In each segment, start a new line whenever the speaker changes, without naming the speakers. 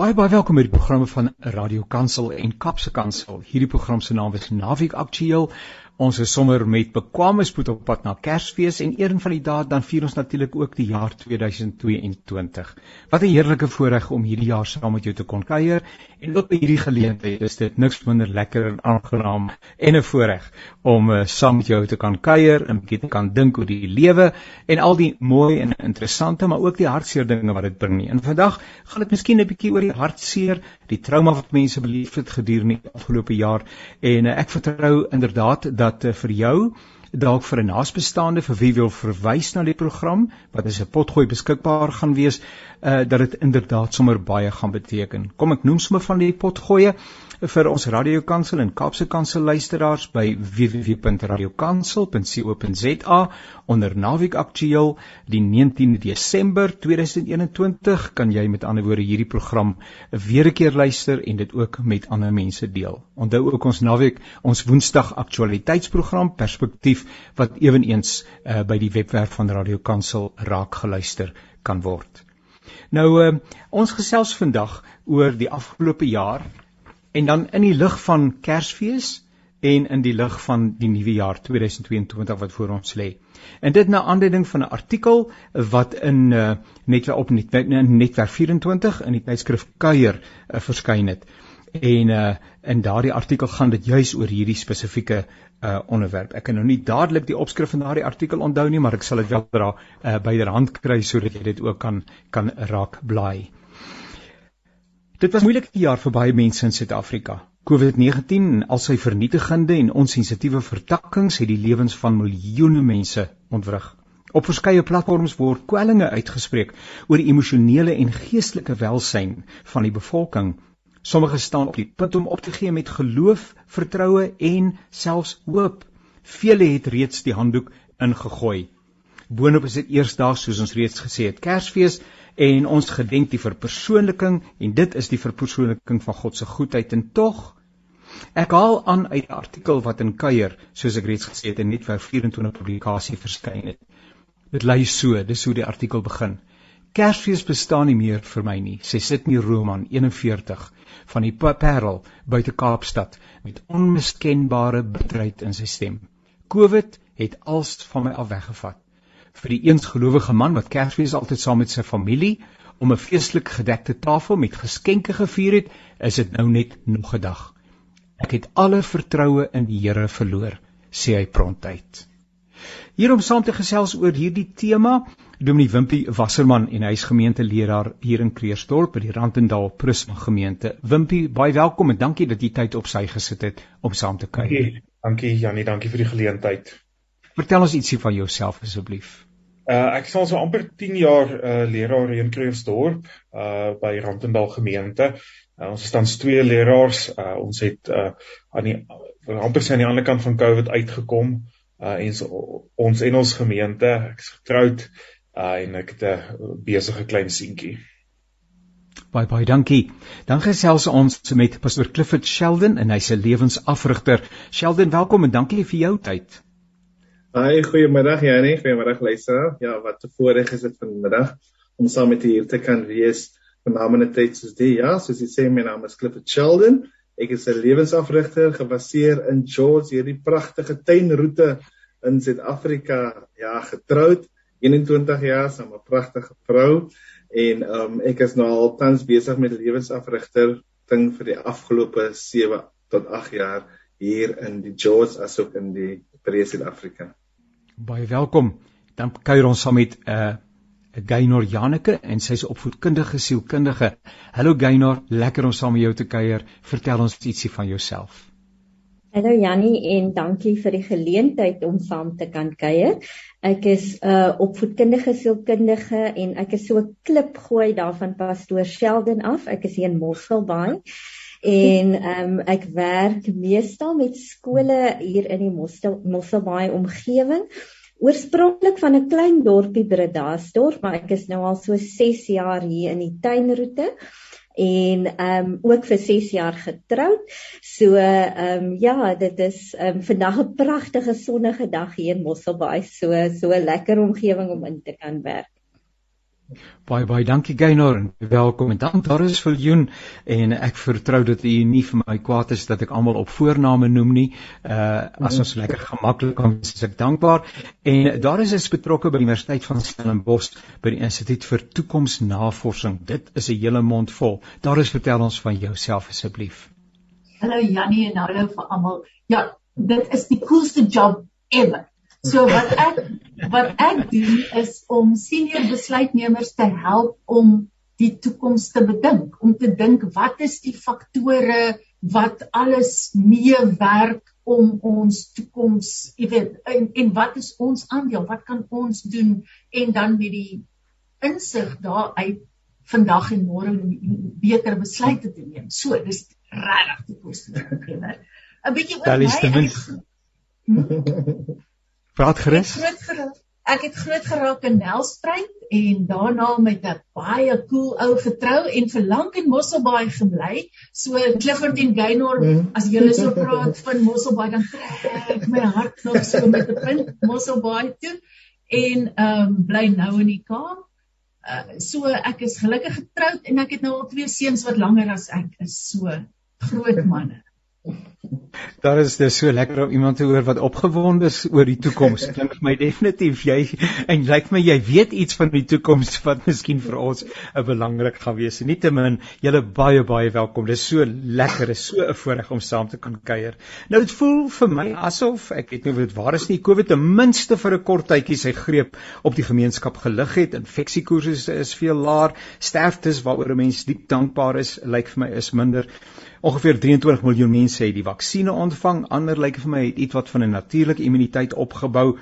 Baie baie welkom by die programme van Radio Kansel en Kapse Kansel. Hierdie program se naam is Naweek Aktueel. Ons is sommer met bekwame spoed op pad na Kersfees en een van die dae dan vier ons natuurlik ook die jaar 2022. Wat 'n heerlike voorreg om hierdie jaar saam met jou te kon kuier en ook by hierdie geleentheid is dit niks minder lekker en aangenaam en 'n voorreg om uh, saam met jou te kan kuier en 'n bietjie te kan dink oor die lewe en al die mooi en interessante maar ook die hartseer dinge wat dit bring nie. En vandag gaan dit miskien 'n bietjie oor die hartseer, die trauma wat mense beleef het gedurende die afgelope jaar en uh, ek vertrou inderdaad dat dat uh, vir jou dalk vir 'n naasbestaande vir wie wil verwys na die program wat as 'n potgooi beskikbaar gaan wees uh, dat dit inderdaad sommer baie gaan beteken. Kom ek noem sommer van die potgoeie vir ons radiokansel en Kaapse kansel luisteraars by www.radiokansel.co.za onder naweek aktueel die 19de Desember 2021 kan jy met ander woorde hierdie program weer 'n keer luister en dit ook met ander mense deel. Onthou ook ons naweek ons Woensdag aktualiteitsprogram Perspektief wat ewenigs uh, by die webwerf van Radiokansel raak geluister kan word. Nou uh, ons gesels vandag oor die afgelope jaar En dan in die lig van Kersfees en in die lig van die nuwe jaar 2022 wat voor ons lê. En dit na aanleiding van 'n artikel wat in uh, netwerk op net, netwerk 24 in die tydskrif Kuier uh, verskyn het. En uh, in daardie artikel gaan dit juis oor hierdie spesifieke uh, onderwerp. Ek kan nou nie dadelik die opskrif van daardie artikel onthou nie, maar ek sal dit wel dra uh, byderhand kry sodat jy dit ook kan kan raak blaai. Dit was moeilike jaar vir baie mense in Suid-Afrika. COVID-19 en al sy vernietigende en onsensitiewe vertakkings het die lewens van miljoene mense ontwrig. Op verskeie platforms word kwellinge uitgespreek oor die emosionele en geestelike welsyn van die bevolking. Sommige staan op die punt om op te gee met geloof, vertroue en selfs hoop. Vele het reeds die handdoek ingegooi. Boonop is dit eersdaags soos ons reeds gesê het, Kersfees en ons gedenk die verpersoonliking en dit is die verpersoonliking van God se goedheid en tog ek haal aan uit 'n artikel wat in Kuier soos ek reeds gesê het in Netwerk 24 publikasie verskyn het dit lei so dis hoe die artikel begin Kersfees bestaan nie meer vir my nie sê Sydney Roman 41 van die Parel buite Kaapstad met onmiskenbare bitterheid in sy stem Covid het als van my af weggevat vir die eensgelowige man wat Kersfees altyd saam met sy familie om 'n feestelik gedekte tafel met geskenke gevier het, is dit nou net nog 'n dag. Ek het alle vertroue in die Here verloor, sê hy prontuit. Hier om saam te gesels oor hierdie tema, Dominee Wimpie Wasserman en hy is gemeenteleraar hier in Kreersdorp by die Randendal Prisma gemeente. Wimpie, baie welkom en dankie dat jy tyd op sy gesit het om saam te kuier.
Dankie, dankie Janie, dankie vir die geleentheid.
Vertel ons ietsie van jouself asseblief.
Uh ek is al so amper 10 jaar uh leraar in Kreeusdorp uh by Randendal gemeente. Uh, ons is tans twee leraars. Uh ons het uh aan die amper sien aan die ander kant van Covid uitgekom. Uh en so, ons en ons gemeente, ek is getroud uh en ek het 'n besige klein seentjie.
Baie baie dankie. Dan gesels ons met Pastor Clifford Sheldon en hy's 'n lewensafrigter. Sheldon, welkom en dankie vir jou tyd.
Hi, goeiemiddag Janie, goeiemiddag luisteraar. Ja, wat 'n voorreg is dit vanmiddag om saam met u hier te kan wees vanaand in 'n tyd soos die. Ja, soos jy sê, my naam is Clifford Sheldon. Ek is 'n lewensafrigter gebaseer in George, hierdie pragtige tuinroete in Suid-Afrika. Ja, getroud, 21 jaar, saam 'n pragtige vrou en um ek is nou al tans besig met lewensafrigter ding vir die afgelope 7 tot 8 jaar hier in die George asook in die Breë Suid-Afrika.
Baie welkom. Dan kuier ons saam met 'n uh, Gaynor Janeke en sy is opvoedkundige sielkundige. Hallo Gaynor, lekker om saam met jou te kuier. Vertel ons ietsie van jouself.
Hallo Jannie en dankie vir die geleentheid om saam te kan kuier. Ek is 'n uh, opvoedkundige sielkundige en ek is so 'n klip gooi daarvan pastoor Sheldon af. Ek is hier in Mosselbaai en ehm um, ek werk meestal met skole hier in die Mosselbaai omgewing. Oorspronklik van 'n klein dorpie Bredasdorp, maar ek is nou al so 6 jaar hier in die tuinroete en ehm um, ook vir 6 jaar getroud. So ehm um, ja, dit is ehm um, vandag 'n pragtige sonnige dag hier in Mosselbaai. So so 'n lekker omgewing om in te kan werk.
Baie baie dankie Gaynor en welkom en dan daar is Viljoen en ek vertrou dat u nie vir my kwaad is dat ek almal op voorname noem nie. Uh as ons lekker gemaklik kan wees, is ek dankbaar. En daar is 'n betrokke by die Universiteit van Stellenbosch by die Instituut vir Toekomsnavorsing. Dit is 'n hele mond vol. Daar is vertel ons van jouself asseblief.
Hallo Jannie en hallo vir almal. Ja, dit is die coolste job ever. So wat ek wat ek doen is om senior besluitnemers te help om die toekoms te bedink, om te dink wat is die faktore wat alles meewerk om ons toekoms, jy weet, en, en wat is ons aandeel? Wat kan ons doen en dan met die insig daaruit vandag en môre beter besluite te neem. So, dis regtig die koste. 'n Bietjie oor my.
Hm? Praat gerus.
Ek het groot geraak in Nelspruit en daarna met 'n baie cool ou getrou en vir lank in Mosselbaai gebly. So Clifford en Gaynor, mm. as julle so praat van Mosselbaai dan trek my hart nog so met 'n punt Mosselbaai toe en ehm um, bly nou in die Kaap. Uh, so ek is gelukkig getroud en ek het nou al twee seuns wat langer as ek is. So groot manne.
Daar is dit so lekker om iemand te hoor wat opgewonde is oor die toekoms. Klink vir my definitief jy en lyk my jy weet iets van die toekoms wat miskien vir ons belangrik gaan wees. Nietemin, julle baie baie welkom. Dit is so lekker, is so 'n voorreg om saam te kan kuier. Nou dit voel vir my asof ek weet nie of dit waar is nie, COVID ten minste vir 'n kort tydjie sy greep op die gemeenskap gelig het. Infeksiekoerse is veel laer, sterftes waaroor 'n mens diep dankbaar is, lyk vir my is minder. Ongeveer 23 miljoen mense het die vaksinne ontvang. Ander lyk vir my het iets wat van 'n natuurlike immuniteit opgebou.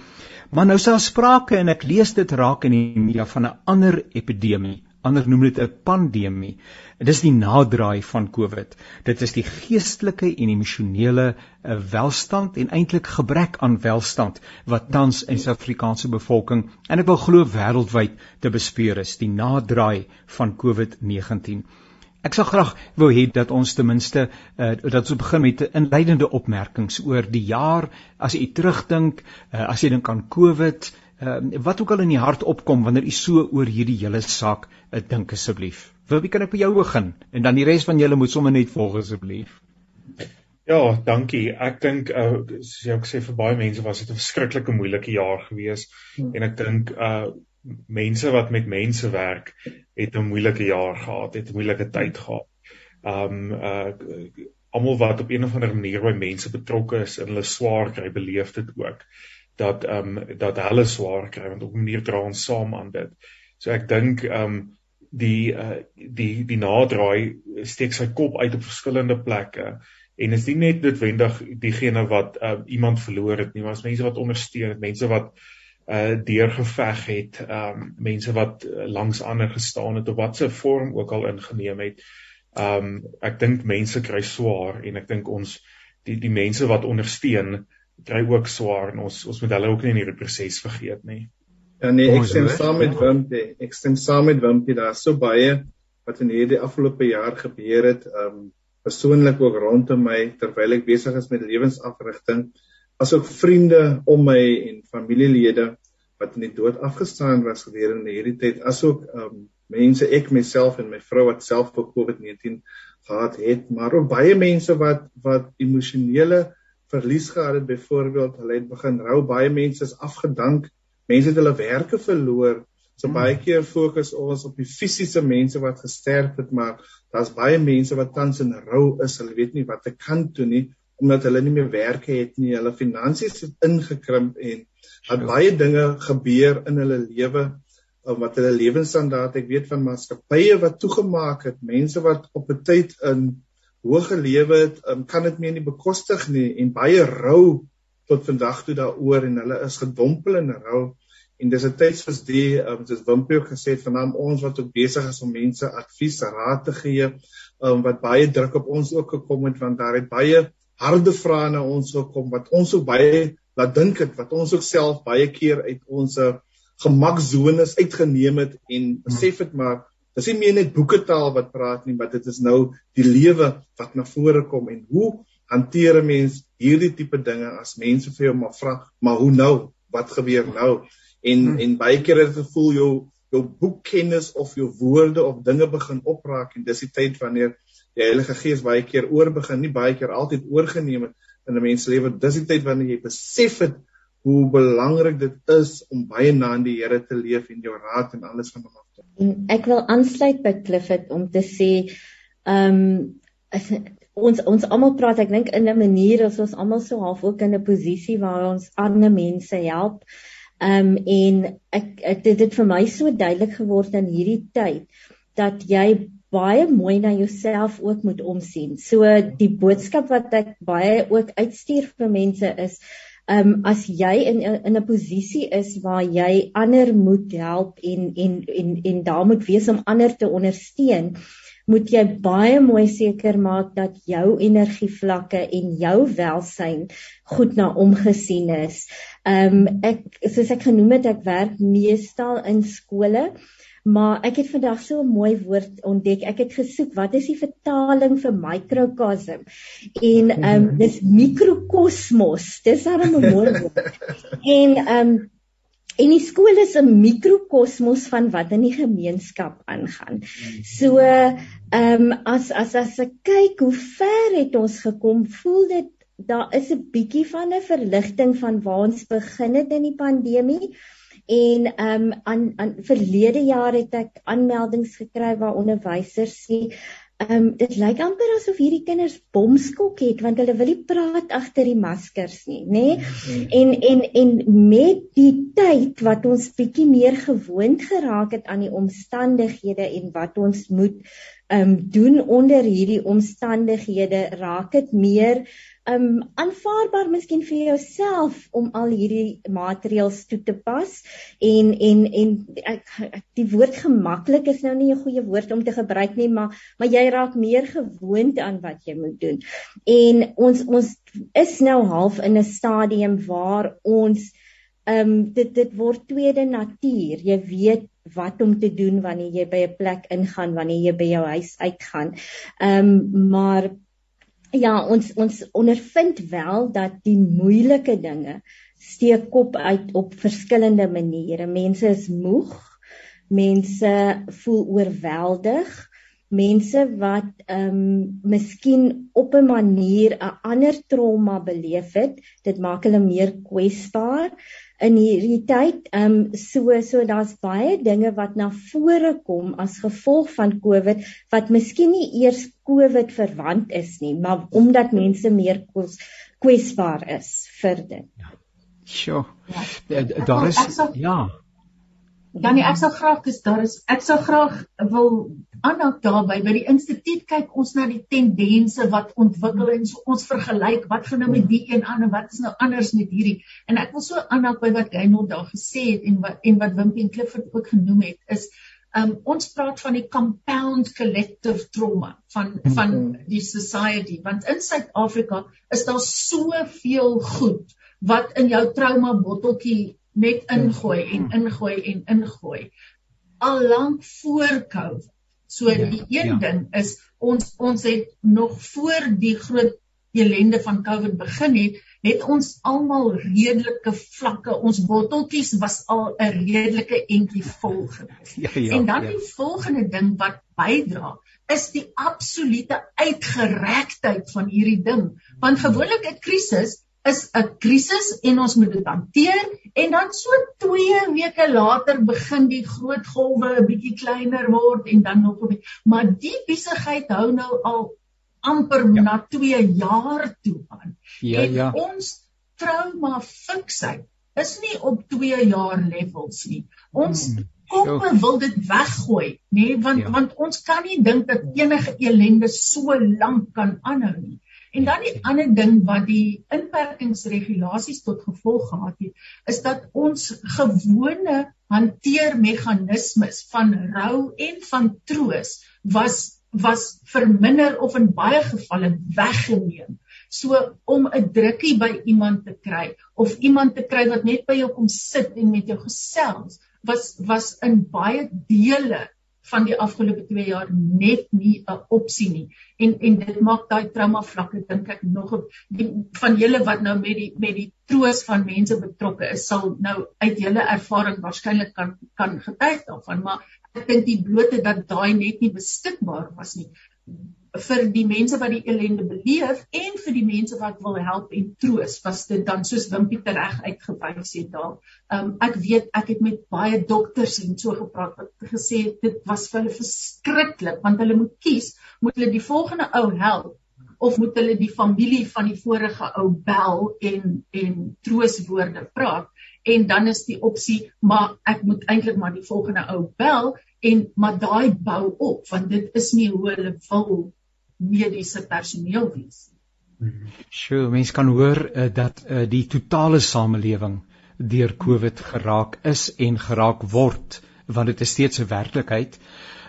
Maar nou sal sprake en ek lees dit raak in die media van 'n ander epidemie. Ander noem dit 'n pandemie. Dit is die naderdraai van COVID. Dit is die geestelike en emosionele eh, welstand en eintlik gebrek aan welstand wat tans in Suid-Afrikaanse bevolking en ek wil glo wêreldwyd te bespeur is, die naderdraai van COVID-19. Ek sal graag wou hê dat ons ten minste uh, dat ons begin met inleidende opmerkings oor die jaar as jy terugdink, uh, as jy dink aan COVID, uh, wat ook al in die hart opkom wanneer jy so oor hierdie hele saak uh, dink asseblief. Wil wie kan ek by jou begin en dan die res van julle moet sommer net volg asseblief.
Ja, dankie. Ek dink uh soos jy ook sê vir baie mense was dit 'n verskriklike moeilike jaar gewees hmm. en ek dink uh mense wat met mense werk het 'n moeilike jaar gehad, het 'n moeilike tyd gehad. Um uh almal wat op een of ander manier by mense betrokke is en hulle swaar kry, beleef dit ook dat um dat hulle swaar kry want op 'n manier dra ons saam aan dit. So ek dink um die uh die die naderdraai steek sy kop uit op verskillende plekke en is nie net noodwendig diegene wat uh, iemand verloor het nie, maar as mense wat ondersteun, mense wat uh deurgeveg het, um mense wat uh, langs ander gestaan het of watse vorm ook al ingeneem het. Um ek dink mense kry swaar en ek dink ons die die mense wat ondersteun kry ook swaar en ons ons moet hulle ook nie in hierdie proses vergeet nie.
Ja nee, ek stem saam met Wimpie. Ek stem saam met Wimpie. Daar's so baie wat in hierdie afgelope jaar gebeur het, um persoonlik ook rondom my terwyl ek besig is met lewensafrigting asook vriende om my en familielede wat in die dood afgestaan was gedurende hierdie tyd asook um, mense ek myself en my vrou wat self vir COVID-19 gehad het maar ook baie mense wat wat emosionele verlies gehad het byvoorbeeld hulle het begin rou baie mense is afgedank mense het hulle werke verloor so hmm. baie keer fokus ons op die fisiese mense wat gesterf het maar daar's baie mense wat tans in rou is hulle weet nie wat te kan doen nie omdat hulle nie meer werke het nie, hulle finansies het ingekrimp en dat baie dinge gebeur in hulle lewe wat hulle lewensstandaard, ek weet van maatskappye wat toegemaak het, mense wat op 'n tyd in hoë gelewe het, um, kan dit meer nie bekostig nie en baie rou tot vandag toe daaroor en hulle is gedompel in rou. En dis 'n tydsvis die um, soos Wimpie ook gesê het vanaand ons wat ook besig is om mense advies raad te gee um, wat baie druk op ons ook gekom het want daar het baie harde vrae na ons gekom wat ons ook baie laat dink het wat ons ook self baie keer uit ons gemaksones uitgeneem het en besef het maar dis nie meer net boeketaal wat praat nie maar dit is nou die lewe wat na vore kom. En hoe hanteer 'n mens hierdie tipe dinge as mense vir jou maar vra maar hoe nou? Wat gebeur nou? En hmm. en baie keer het gevoel jou jou boekkennis of jou woorde of dinge begin opraak en dis die tyd wanneer die Heilige Gees baie keer oorbegin, nie baie keer altyd oorgeneem het in 'n mens se lewe. Dis die tyd wanneer jy besef het hoe belangrik dit is om baie na aan die Here te leef en jou raad en alles van hom af te.
En ek wil aansluit by Clifford om te sê, ehm um, ons ons almal praat ek dink in 'n manier as ons almal so half ook in 'n posisie waar ons ander mense help. Ehm um, en ek, ek dit het vir my so duidelik geword in hierdie tyd dat jy baie mooi na jouself ook moet omsien. So die boodskap wat ek baie ook uitstuur vir mense is Ehm um, as jy in in 'n posisie is waar jy ander moet help en en en en daar moet wees om ander te ondersteun, moet jy baie mooi seker maak dat jou energievlakke en jou welsyn goed na omgesien is. Ehm um, ek soos ek genoem het, ek werk meestal in skole. Maar ek het vandag so 'n mooi woord ontdek. Ek het gesoek wat is die vertaling vir microcosm? En ehm um, dis mikrokosmos. Dis 'n mooi woord. En ehm um, En die skool is 'n mikrokosmos van wat in die gemeenskap aangaan. So, ehm um, as as as ek kyk hoe ver het ons gekom, voel dit daar is 'n bietjie van 'n verligting van waar ons begin het in die pandemie. En ehm um, aan aan verlede jaar het ek aanmeldings gekry waar onderwysers sê Ehm um, dit lyk amper asof hierdie kinders bomskok het want hulle wil nie praat agter die maskers nie, nê? Nee? En en en met die tyd wat ons bietjie meer gewoond geraak het aan die omstandighede en wat ons moet ehm um, doen onder hierdie omstandighede, raak dit meer um aanvaarbaar miskien vir jouself om al hierdie maatreëls toe te pas en en en ek, die woord gemaklik is nou nie 'n goeie woord om te gebruik nie maar maar jy raak meer gewoond aan wat jy moet doen. En ons ons is nou half in 'n stadium waar ons um dit dit word tweede natuur. Jy weet wat om te doen wanneer jy by 'n plek ingaan wanneer jy by jou huis uitgaan. Um maar ja, ons ons ondervind wel dat die moeilike dinge steek kop uit op verskillende maniere. Mense is moeg. Mense voel oorweldig. Mense wat ehm um, miskien op 'n manier 'n ander trauma beleef het, dit maak hulle meer kwesbaar in hierdie tyd. Ehm um, so so daar's baie dinge wat na vore kom as gevolg van COVID wat miskien nie eers COVID verwant is nie, maar omdat mense meer kwesbaar is vir dit.
Ja. Sjoe. Ja. Daar is ja.
Danny, ek sal graag dis daar is ek sal graag wil aanhou daarby by die instituut kyk ons na die tendense wat ontwikkel en so ons vergelyk wat gaan nou met die een aan en wat is nou anders met hierdie. En ek wil so aanhou by wat Gaynor daar gesê het en wat en wat Wimpie en Clifford ook genoem het is um, ons praat van die compound collective trauma van van die society. Want in Suid-Afrika is daar soveel goed wat in jou trauma botteltjie net ingooi en ingooi en ingooi. Al lank voor COVID So ja, die een ja. ding is ons ons het nog voor die groot ellende van COVID begin het, het ons almal redelike vlakke, ons botteltjies was al 'n redelike entjie vol gewees. Ja, ja, en dan ja. die volgende ding wat bydra is die absolute uitgerektheid van hierdie ding. Want gewoonlik 'n krisis is 'n krisis en ons moet dit hanteer en dan so 2 weke later begin die groot golwe 'n bietjie kleiner word en dan nog 'n bietjie maar die besigheid hou nou al amper ja. na 2 jaar toe aan.
Ja en ja.
Ons trauma fiksheid is nie op 2 jaar levels nie. Ons hmm. Koppe wil dit weggooi, nê, nee, want ja. want ons kan nie dink dat enige elende so lank kan aanhou nie. En dan die ander ding wat die inperkingsregulasies tot gevolg gehad het, is dat ons gewone hanteermeganismes van rou en van troos was was verminder of in baie gevalle weggeneem. So om 'n drukkie by iemand te kry of iemand te kry wat net by jou kom sit en met jou gesels, was was in baie dele van die afgelope 2 jaar net nie 'n opsie nie. En en dit maak daai trauma vlakke dink ek nog op die van julle wat nou met die met die troos van mense betrokke is, sal nou uit julle ervaring waarskynlik kan kan getuig daarvan, maar ek dink die blote dat daai net nie beskikbaar was nie vir die mense wat die ellende beleef en vir die mense wat wil help en troos was dit dan soos Wimpie reg uitgewys het daar. Um ek weet ek het met baie dokters en so gepraat wat gesê het dit was vir hulle verskriklik want hulle moet kies, moet hulle die volgende ou help of moet hulle die familie van die vorige ou bel en en trooswoorde praat en dan is die opsie maar ek moet eintlik maar die volgende ou bel en maar daai bou op want dit is nie hoe hulle wil mediese personeel wees.
Sjoe, mense kan hoor uh, dat uh, die totale samelewing deur COVID geraak is en geraak word want dit is steeds 'n werklikheid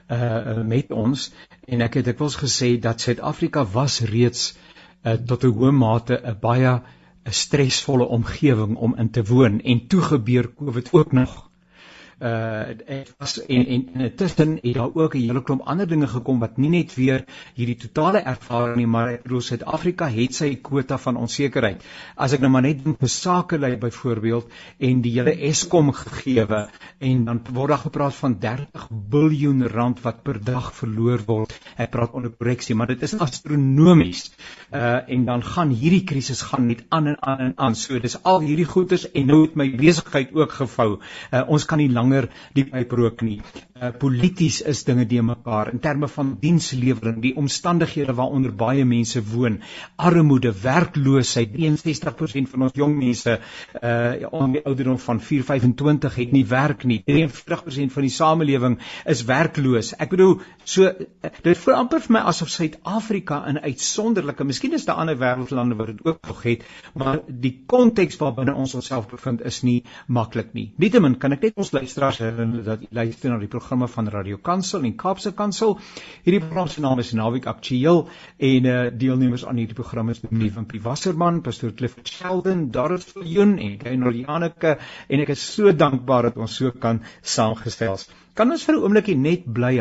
uh met ons. En ek het dikwels gesê dat Suid-Afrika was reeds uh, tot 'n hoë mate 'n baie 'n stresvolle omgewing om in te woon. En toe gebeur COVID ook nog uh dit was en en intussen het daar ook 'n hele klomp ander dinge gekom wat nie net weer hierdie totale ervaring nie maar ek bedoel Suid-Afrika het sy kwota van onsekerheid. As ek nou maar net dink vir sakelei byvoorbeeld en die hele Eskom gegeewe en dan word daar gepraat van 30 miljard rand wat per dag verloor word. Ek praat onder korreksie, maar dit is astronomies. Uh en dan gaan hierdie krisis gaan net aan en aan en aan. So dis al hierdie goeders en nou het my besigheid ook gevou. Uh ons kan nie lang langer die pyp rook nie. Uh polities is dinge die mekaar in terme van dienslewering, die omstandighede waaronder baie mense woon, armoede, werkloosheid. 63% van ons jong mense uh om die ouderdom van 425 het nie werk nie. 43% van die samelewing is werkloos. Ek bedoel, so uh, dit voel amper vir my asof Suid-Afrika in uitsonderlike, miskien is daar ander wêreldlande wat dit ook nog het, maar die konteks waarbinne ons onsself bevind is nie maklik nie. Nietemin kan ek net ons luister luisteraars herinner dat jy luister na die programme van Radio Kansel en Kaapse Kansel. Hierdie program se naam is Naweek Aktueel en uh, deelnemers aan hierdie program is Dominee van Piwasserman, Pastor Clifford Sheldon, Doris Viljoen en Kynor Janeke en ek is so dankbaar dat ons so kan saamgestel. Kan ons vir 'n oombliekie net bly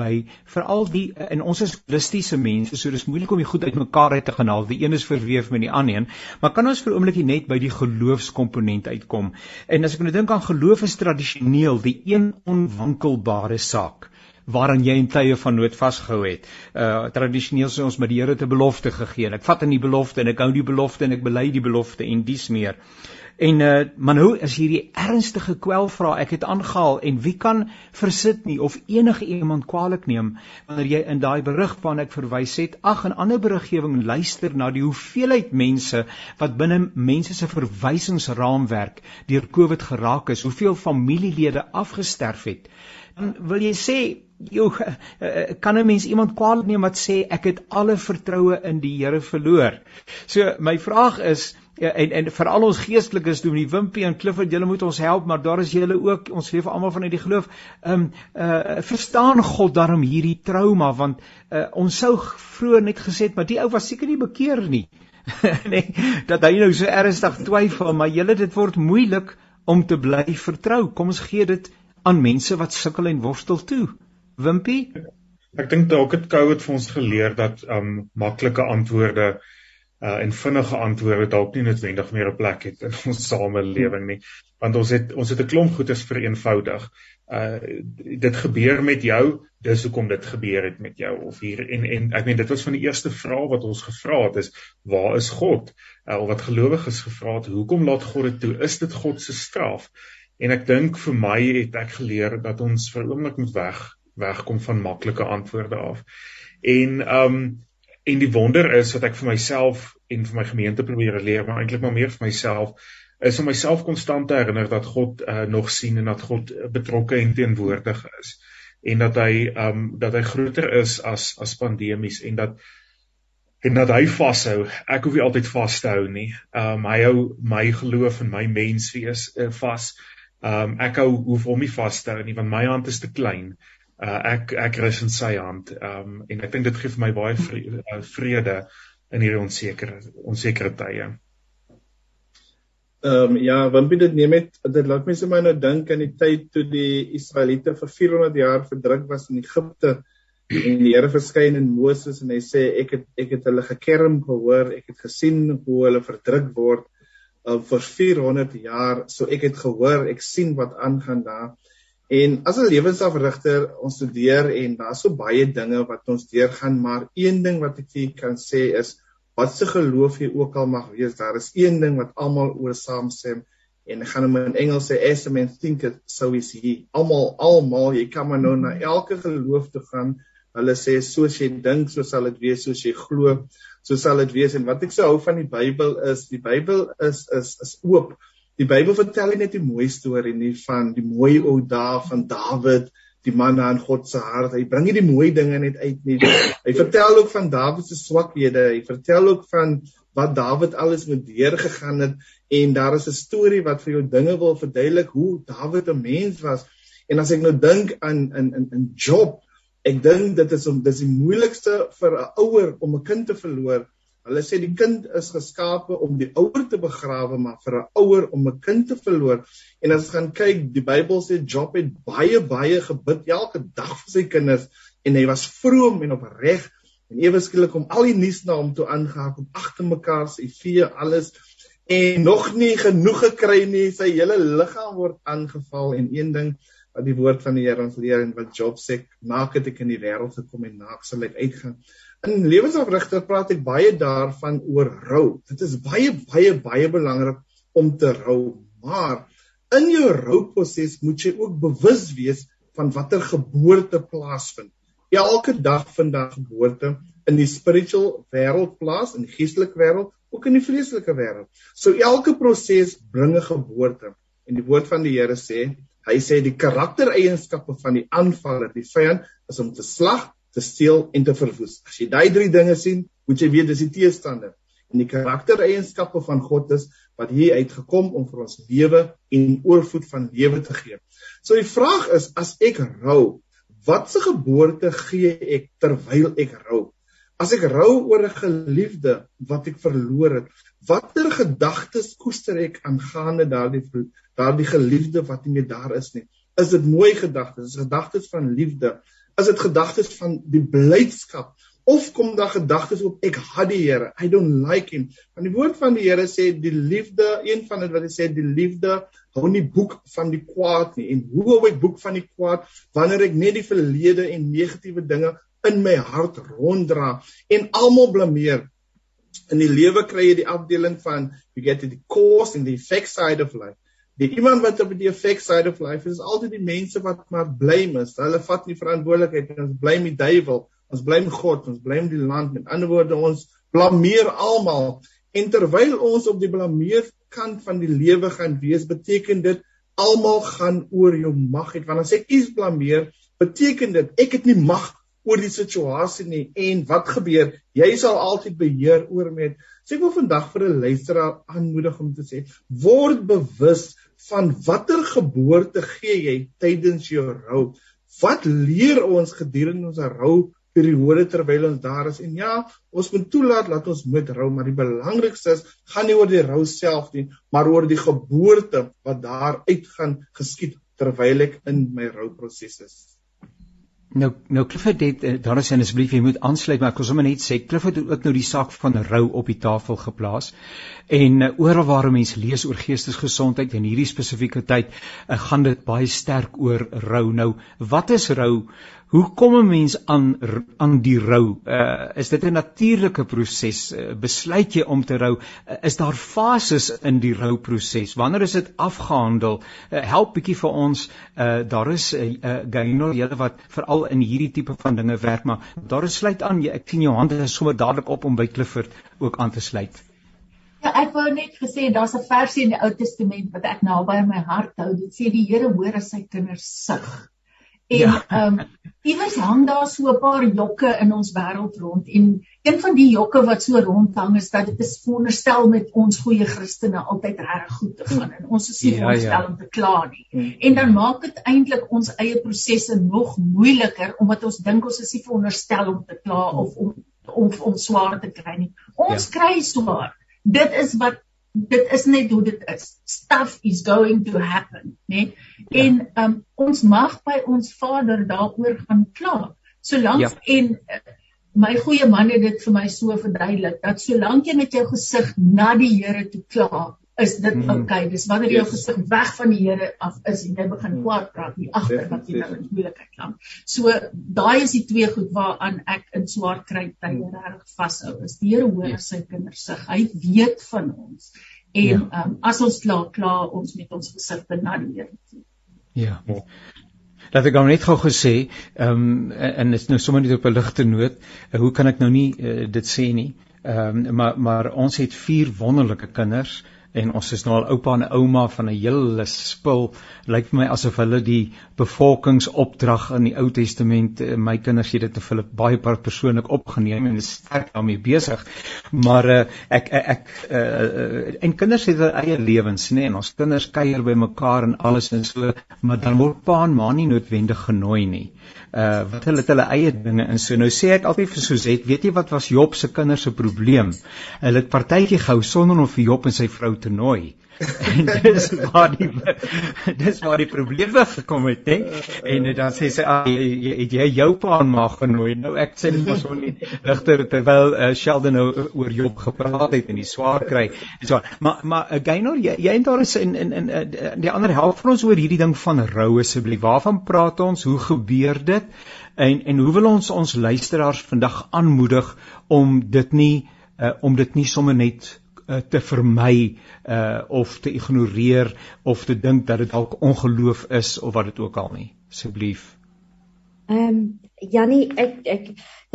by veral die en ons is holistiese mense, so dis moeilik om die goed uitmekaar uit te gaan haal. Die een is verweef met die ander een, maar kan ons vir 'n oombliekie net by die geloofskomponent uitkom? En as ek nou dink aan geloof is tradisioneel die een onwankelbare saak waaraan jy in tye van nood vasgehou het. Uh tradisioneel sê ons met die Here te belofte gegee. Ek vat in die belofte en ek hou die belofte en ek bely die belofte en dis meer. En uh man hoe is hierdie ernstige kwelvra ek het aangehaal en wie kan versit nie of enige iemand kwaliek neem wanneer jy in daai berig waarna ek verwys het ag en ander beriggewing luister na die hoeveelheid mense wat binne mense se verwysingsraamwerk deur Covid geraak is hoeveel familielede afgesterf het dan wil jy sê Jou kan 'n mens iemand kwaliek neem wat sê ek het alle vertroue in die Here verloor. So my vraag is en en vir al ons geestelikes doen die Wimpie en Clifford, julle moet ons help, maar daar is julle ook, ons leef almal vanuit die geloof. Ehm um, uh verstaan God daarom hierdie trauma want uh ons sou vroeër net gesê het, maar die ou was seker nie bekeer nie. nee, dat hy nou so ernstig twyfel, maar julle dit word moeilik om te bly vertrou. Kom ons gee dit aan mense wat sukkel en worstel toe. Wimpie?
Ek dink dalk het COVID vir ons geleer dat um maklike antwoorde uh en vinnige antwoorde dalk nie noodwendig meer 'n plek het in ons samelewing nie want ons het ons het 'n klomp goedes vereenvoudig. Uh dit gebeur met jou, dis hoekom dit gebeur het met jou of hier en en ek meen dit was van die eerste vrae wat ons gevra het is waar is God? Uh, of wat gelowiges gevra het, hoekom laat God dit toe? Is dit God se straf? En ek dink vir my het ek geleer dat ons vir oomblik moet weg wegkom van maklike antwoorde af. En um en die wonder is wat ek vir myself en vir my gemeente probeer leer, maar eintlik maar meer vir myself is om myself konstant te herinner dat God uh, nog sien en dat God betrokke en teenwoordig is en dat hy um dat hy groter is as as pandemies en dat en dat hy vashou. Ek hoef nie altyd vas te hou nie. Um hy hou my geloof en my menswees uh, vas. Um ek hou hoef hom nie vas te hou nie want my hand is te klein uh, ek ek rus in sy hand. Um en ek dink dit gee vir my baie vrede, uh, vrede in hierdie onsekere onsekere tye.
Ehm um, ja, want dit neem net dit laat my sommer nou dink aan die tyd toe die Israeliete vir 400 jaar verdruk was in Egipte en die Here verskyn in Moses en hy sê ek het ek het hulle gekerm gehoor, ek het gesien hoe hulle verdruk word uh, vir 400 jaar. So ek het gehoor, ek sien wat aangaan daar. En as 'n lewensafrigter ons studeer en daar's so baie dinge wat ons deurgaan, maar een ding wat ek vir kan sê is wat se geloof jy ook al mag wees, daar is een ding wat almal oor saamstem en ek gaan hom in Engels sê as a man think it so is he. Almal almal, jy kan maar nou na elke geloof toe gaan. Hulle sê soos jy dink, so sal dit wees, soos jy glo, so sal dit wees. En wat ek so hou van die Bybel is, die Bybel is is is oop. Die Bybel vertel nie net die mooi storie nie van die mooi ou dae van Dawid die man aan God se hart. Hy bring nie die mooi dinge net uit nie. Hy vertel ook van Dawid se swakhede. Hy vertel ook van wat Dawid alles met deur gegaan het en daar is 'n storie wat vir jou dinge wil verduidelik hoe Dawid 'n mens was. En as ek nou dink aan in in in Job, ek dink dit is om dis die moeilikste vir 'n ouer om 'n kind te verloor Hulle sê die kind is geskape om die ouer te begrawe, maar vir 'n ouer om 'n kind te verloor. En as ons gaan kyk, die Bybel sê Job het baie baie gebid elke dag vir sy kinders en hy was vroom en opreg en ewe skielik om al die nuus na hom toe aangehaak om agter mekaar sy vee alles en nog nie genoeg gekry nie, sy hele liggaam word aangeval en een ding wat die woord van die Here ons leer en wat Job sê, maak dit ek in die wêreld gekom en naak sal ek uitgaan. In lewensafrigter praat ek baie daarvan oor rou. Dit is baie baie baie belangrik om te rou, maar in jou rouproses moet jy ook bewus wees van watter geboorte plaasvind. Elke dag vind daar geboorte in die spiritual wêreld plaas, in die geestelike wêreld, ook in die vleeslike wêreld. So elke proses bring 'n geboorte. En die woord van die Here sê, hy sê die karaktereienskappe van die aanvaller, die vyand, is om te slag, te steel en te verwoes. As jy daai drie dinge sien, moet jy weet dis die teestander. En die karaktereienskappe van God is wat hier uitgekom om vir ons lewe en oorvloed van lewe te gee. So die vraag is as ek rou, watse geboorte gee ek terwyl ek rou? As ek rou oor 'n geliefde wat ek verloor het, watter gedagtes koester ek aangaande daardie daardie geliefde wat nie meer daar is nie? Is dit mooi gedagtes? Is gedagtes van liefde? is dit gedagtes van die blydskap of kom daar gedagtes op ek haat die Here i don't like him want die woord van die Here sê die liefde een van dit wat hy sê die liefde hou nie boek van die kwaad nie en hoe hou ek boek van die kwaad wanneer ek net die verlede en negatiewe dinge in my hart ronddra en almal blameer in die lewe kry jy die afdeling van you get the cause and the effect side of life Die iemand wat op die effect side of life is, is altyd die mense wat maar blame is. Hulle vat nie verantwoordelikheid nie. Ons blame die duiwel, ons blame God, ons blame die land. Met ander woorde, ons blameer almal. En terwyl ons op die blameer kant van die lewe gaan wees, beteken dit almal gaan oor jou mag het. Want as ek iets blameer, beteken dit ek het nie mag oor die situasie nie en wat gebeur jy sal altyd beheer oor met sê ek wil vandag vir 'n luisteraar aanmoedig om te sê word bewus van watter geboorte gee jy tydens jou rou? Wat leer ons gedurende ons rou periode terwyl ons daar is? En ja ons moet toelaat dat ons moet rou maar die belangrikste is gaan nie oor die rou self nie maar oor die geboorte wat daar uit gaan geskied terwyl ek in my rouproses is
Nou nou Clifford het eh, daar is en asseblief jy moet aansluit maar ek wil sommer net sê Clifford het ook nou die saak van rou op die tafel geplaas. En uh, oral waar mense lees oor geestesgesondheid in hierdie spesifieke tyd, uh, gaan dit baie sterk oor rou. Nou, wat is rou? Hoe kom 'n mens aan aan die rou? Uh is dit 'n natuurlike proses? Uh, besluit jy om te rou? Uh, is daar fases in die rouproses? Wanneer is dit afgehandel? Uh, help bietjie vir ons. Uh daar is 'n uh, uh, gainer julle wat veral in hierdie tipe van dinge werk, maar daar is sluit aan. Jy, ek sien jou hande is sommer dadelik op om by Clifford ook aan te sluit.
Ja, ek wou net gesê daar's 'n versie in die Ou Testament wat ek naby my hart hou. Dit sê die Here hoor as sy kinders sug. En ja. ehm ja. um, iewers hang daar so 'n paar jokke in ons wêreld rond en een van die jokke wat so rondhang is dat dit is veronderstel met ons goeie Christene altyd reg goed te gaan en ons is nie ja, veronderstel ja. om te kla nie. Mm. En dan maak dit eintlik ons eie prosesse nog moeiliker omdat ons dink ons is nie veronderstel om te kla of om om om swaar te kry nie. Ons ja. kry swaar. Dit is wat dit is net hoe dit is. Stuff is going to happen, né? Nee? Ja. En um, ons mag by ons Vader daaroor gaan kla. Solank ja. en uh, my goeie man het dit vir my so verduidelik dat solank jy met jou gesig na die Here toe kla, is dit mm. okay. Dis wanneer jy yes. gesig weg van die Here af is en jy begin kwaad praat nie agter wat jy nou in moeilikheid klam. So daai is die twee goed waaraan ek in swaar kry tye mm. regtig vashou. Is die Here hoor yes. sy kinders sig. Hy weet van ons. En ja. um, as ons klaar klaar ons met ons gesig na die Here toe.
Ja. Dat ek gou net gou gesê, ehm um, en dit is nou sommer net op 'n ligte noot, uh, hoe kan ek nou nie uh, dit sê nie? Ehm um, maar maar ons het vier wonderlike kinders en ons is nou al oupa en ouma van 'n hele spul. Lyk vir my asof hulle die bevolkingsopdrag in die Ou Testament eh, my kinders het dit te hulle baie persoonlik opgeneem en is sterk daarmee besig maar uh, ek ek, ek uh, en kinders het hulle eie lewens nê nee, en ons kinders kuier by mekaar en alles en so maar dan word pa en ma nie noodwendig genooi nie uh wat hulle het hulle eie dinge in. So nou sê ek altyd vir Suzette weet jy wat was Job se kinders se probleem? Hulle het partytjie gehou sonder om vir Job en sy vrou te nooi en dis waar die dis waar die probleme gekom het hè. En dan sê sy ah, jy het jy jou pa mag genooi? Nou ek sê nie mos nie ligter terwyl uh, Sheldon nou oor Job gepraat het en die swaar kry en so maar maar uh, Gaynor jy jy en daar is in in in uh, die ander help van ons oor hierdie ding van rou asseblief. Waarvan praat ons? Hoe gebeur dit? En en hoe wil ons ons luisteraars vandag aanmoedig om dit nie uh, om dit nie sommer net uh, te vermy uh of te ignoreer of te dink dat dit dalk ongeloof is of wat dit ook al nie. Asseblief.
Ehm um, Jannie ek ek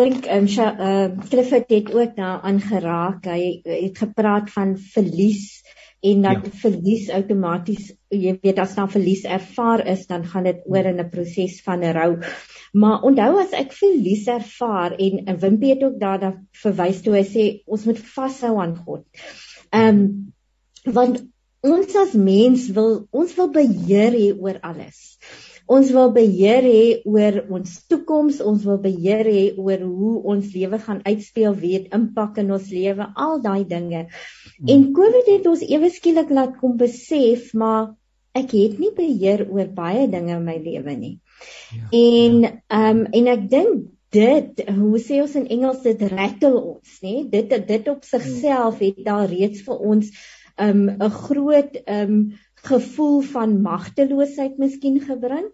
dink ehm um, uh, Clifford het ook daar aangeraak hy het gepraat van verlies en dat ja. verlies outomaties jy weet as dan verlies ervaar is dan gaan dit oor in 'n proses van 'n rou maar onthou as ek verlies ervaar en, en Wimpie het ook daarna verwys toe hy sê ons moet vashou aan God Ehm um, want ons as mens wil ons wil beheer hê oor alles. Ons wil beheer hê oor ons toekoms, ons wil beheer hê oor hoe ons lewe gaan uitspeel, weet impak in ons lewe, al daai dinge. Hmm. En COVID het ons ewe skielik laat kom besef, maar ek het nie beheer oor baie dinge in my lewe nie. Ja, en ehm um, en ek dink dit hoe sê ons in Engels dit rattle ons nê dit dit op sigself het daar reeds vir ons um, 'n um, groot um, gevoel van magteloosheid miskien gebring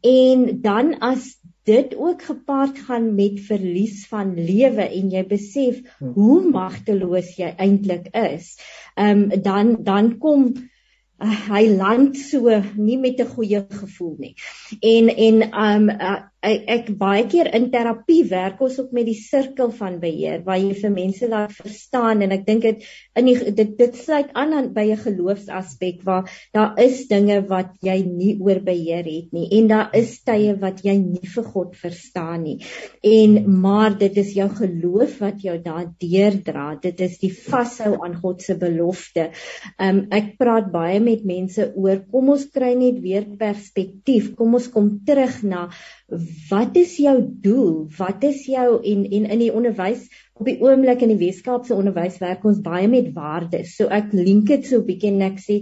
en dan as dit ook gepaard gaan met verlies van lewe en jy besef hm. hoe magteloos jy eintlik is um, dan dan kom uh, hy land so nie met 'n goeie gevoel nie en en um, uh, ek, ek baie keer in terapie werk ons ook met die sirkel van beheer waar jy vir mense laat verstaan en ek dink dit in die, dit dit sluit aan aan by 'n geloofsaspek waar daar is dinge wat jy nie oor beheer het nie en daar is tye wat jy nie vir God verstaan nie. En maar dit is jou geloof wat jou daardeur dra dit is die vashou aan God se belofte. Um, ek praat baie met mense oor kom ons kry net weer perspektief. Kom ons kom terug na wat is jou doel? Wat is jou en en in die onderwys op die oomblik in die Weskaapse onderwys werk ons baie met waardes. So ek link dit so 'n bietjie en ek sê,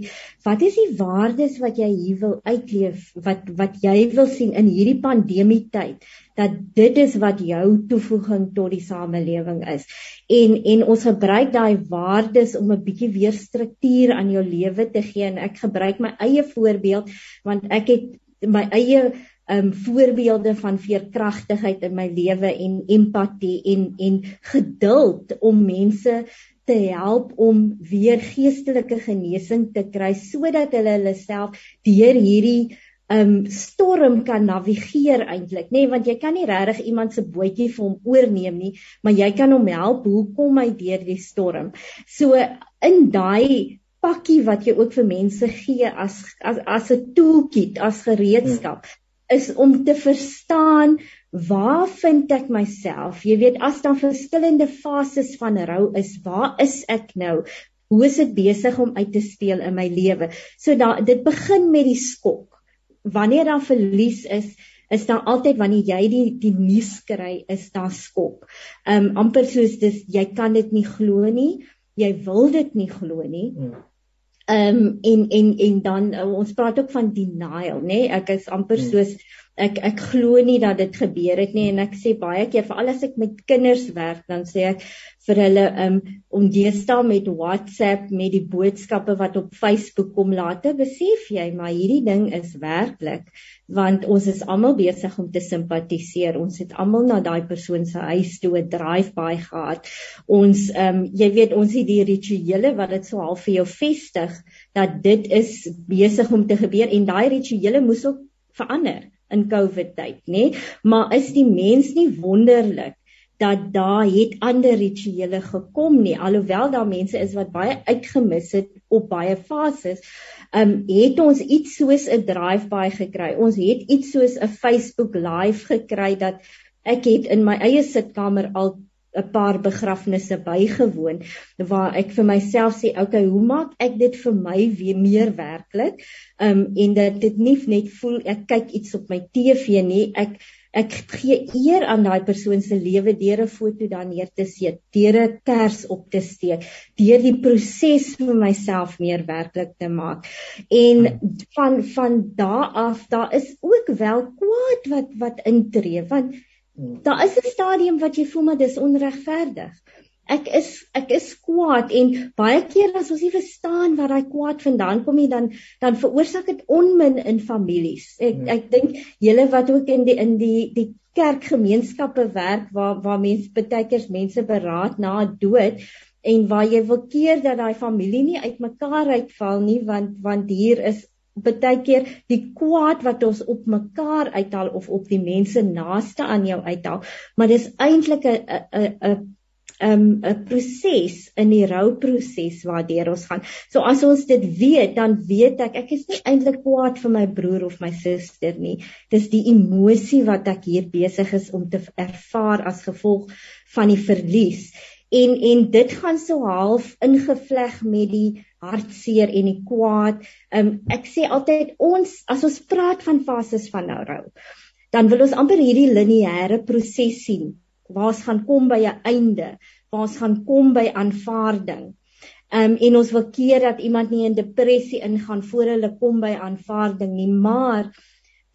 wat is die waardes wat jy hier wil uitleef? Wat wat jy wil sien in hierdie pandemie tyd? Dat dit is wat jou toevoeging tot die samelewing is. En en ons gebruik daai waardes om 'n bietjie weer struktuur aan jou lewe te gee en ek gebruik my eie voorbeeld want ek het my eie um voorbeelde van veerkragtigheid in my lewe en empatie en en geduld om mense te help om weer geestelike genesing te kry sodat hulle hulle self deur hierdie um storm kan navigeer eintlik nê nee, want jy kan nie regtig iemand se bootjie vir hom oorneem nie maar jy kan hom help hoe kom hy deur die storm? So in daai pakkie wat jy ook vir mense gee as as as 'n toolkit as gereedskap hmm is om te verstaan waar vind ek myself? Jy weet as daar verskillende fases van rou is, waar is ek nou? Hoe is dit besig om uit te speel in my lewe? So da dit begin met die skok. Wanneer daar verlies is, is daar altyd wanneer jy die die nuus kry, is daar skok. Um amper soos dis jy kan dit nie glo nie. jy wil dit nie glo nie. Hmm. Ehm um, en en en dan uh, ons praat ook van denial, nê? Nee? Ek is amper hmm. soos ek ek glo nie dat dit gebeur het nie en ek sê baie keer veral as ek met kinders werk dan sê ek vir hulle um om deesdae met WhatsApp met die boodskappe wat op Facebook kom laat besef jy maar hierdie ding is werklik. Want ons is almal besig om te simpatiseer. Ons het almal na daai persoon se huis toe 'n drive-by gehad. Ons um jy weet ons het die rituele wat dit so half vir jou vestig dat dit is besig om te gebeur en daai rituele moes ook verander in COVID tyd, nê? Maar is die mens nie wonderlik dat daar het ander rituele gekom nie, alhoewel daar mense is wat baie uitgemis het op baie fases. Um het ons iets soos 'n drive-by gekry. Ons het iets soos 'n Facebook live gekry dat ek het in my eie sitkamer al 'n paar begrafnisse bygewoon waar ek vir myself sê, okay, hoe maak ek dit vir my weer meer werklik? Um en dat dit nie net voel ek kyk iets op my TV nie, ek ek gee eer aan daai persoon se lewe deur 'n foto dan neer te sit, deur 'n kers op te steek, deur die proses vir myself meer werklik te maak. En van van daardie af, daar is ook wel kwaad wat wat intree want Daar is 'n stadium wat jy voel maar dis onregverdig. Ek is ek is kwaad en baie keer as ons nie verstaan waar daai kwaad vandaan kom nie dan dan veroorsaak dit onmin in families. Ek ja. ek dink julle wat ook in die in die die kerkgemeenskappe werk waar waar mense baie keer mense beraad na dood en waar jy wil keer dat daai familie nie uitmekaar uitval nie want want hier is baie keer die kwaad wat ons op mekaar uithaal of op die mense naaste aan jou uithaal, maar dis eintlik 'n 'n 'n 'n 'n proses in die rouproses waardeur ons gaan. So as ons dit weet, dan weet ek ek is nie eintlik kwaad vir my broer of my suster nie. Dis die emosie wat ek hier besig is om te ervaar as gevolg van die verlies. En en dit gaan so half ingevleg met die hartseer en die kwaad. Um ek sê altyd ons as ons praat van fases van nou rou, dan wil ons amper hierdie lineêre proses sien waar ons gaan kom by 'n einde, waar ons gaan kom by aanvaarding. Um en ons wil keer dat iemand nie in depressie ingaan voor hulle kom by aanvaarding nie, maar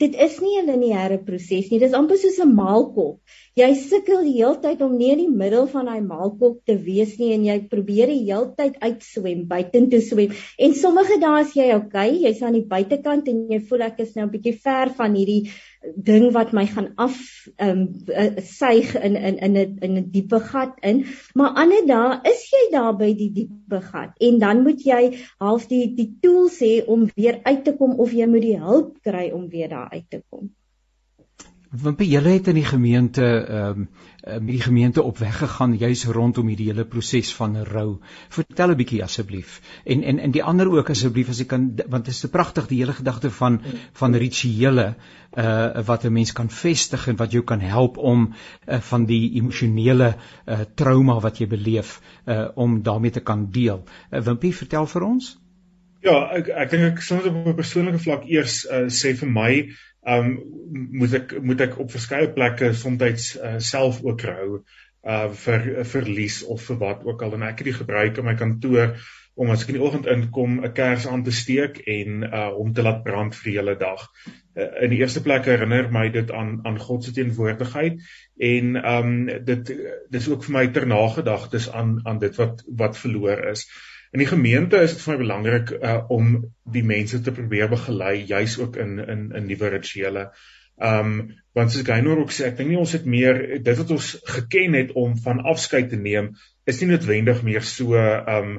dit is nie 'n lineêre proses nie. Dit is amper soos 'n maalkop. Jy sukkel die hele tyd om nie in die middel van daai maalkop te wees nie en jy probeer die hele tyd uitswem, buitentoe swem. En sommige dae is jy okay, jy's aan die buitekant en jy voel ek is nou 'n bietjie ver van hierdie ding wat my gaan af ehm um, suig in in in 'n in 'n diepe gat in. Maar ander dae is jy daar by die diepe gat en dan moet jy half die die tools hê om weer uit te kom of jy moet die hulp kry om weer daar uit te kom.
By julle het in die gemeente ehm um, die gemeente op weg gegaan juis rondom hierdie hele proses van rou. Vertel 'n bietjie asseblief. En en en die ander ook asseblief as jy kan want dit is so pragtig die hele gedagte van van rituele uh wat 'n mens kan vestig en wat jou kan help om uh, van die emosionele uh trauma wat jy beleef uh om daarmee te kan deel. Uh, Wimpie, vertel vir ons.
Ja, ek ek dink ek sou op 'n persoonlike vlak eers uh, sê vir my um moet ek moet ek op verskeie plekke soms uh, self ook hou uh vir uh, verlies of vir wat ook al en ek het die gebruik in my kantoor om as ek in die oggend inkom 'n kers aan te steek en uh om te laat brand vir die hele dag. Uh, in die eerste plek herinner my dit aan aan God se teenwoordigheid en um dit dis ook vir my ter nagedagtes aan aan dit wat wat verloor is. In die gemeente is dit vir my belangrik uh, om die mense te probeer begelei juis ook in in in nuwe rituele. Um want soos Gaynor ook sê, ek dink nie ons het meer dit wat ons geken het om van afskeid te neem is nie noodwendig meer so um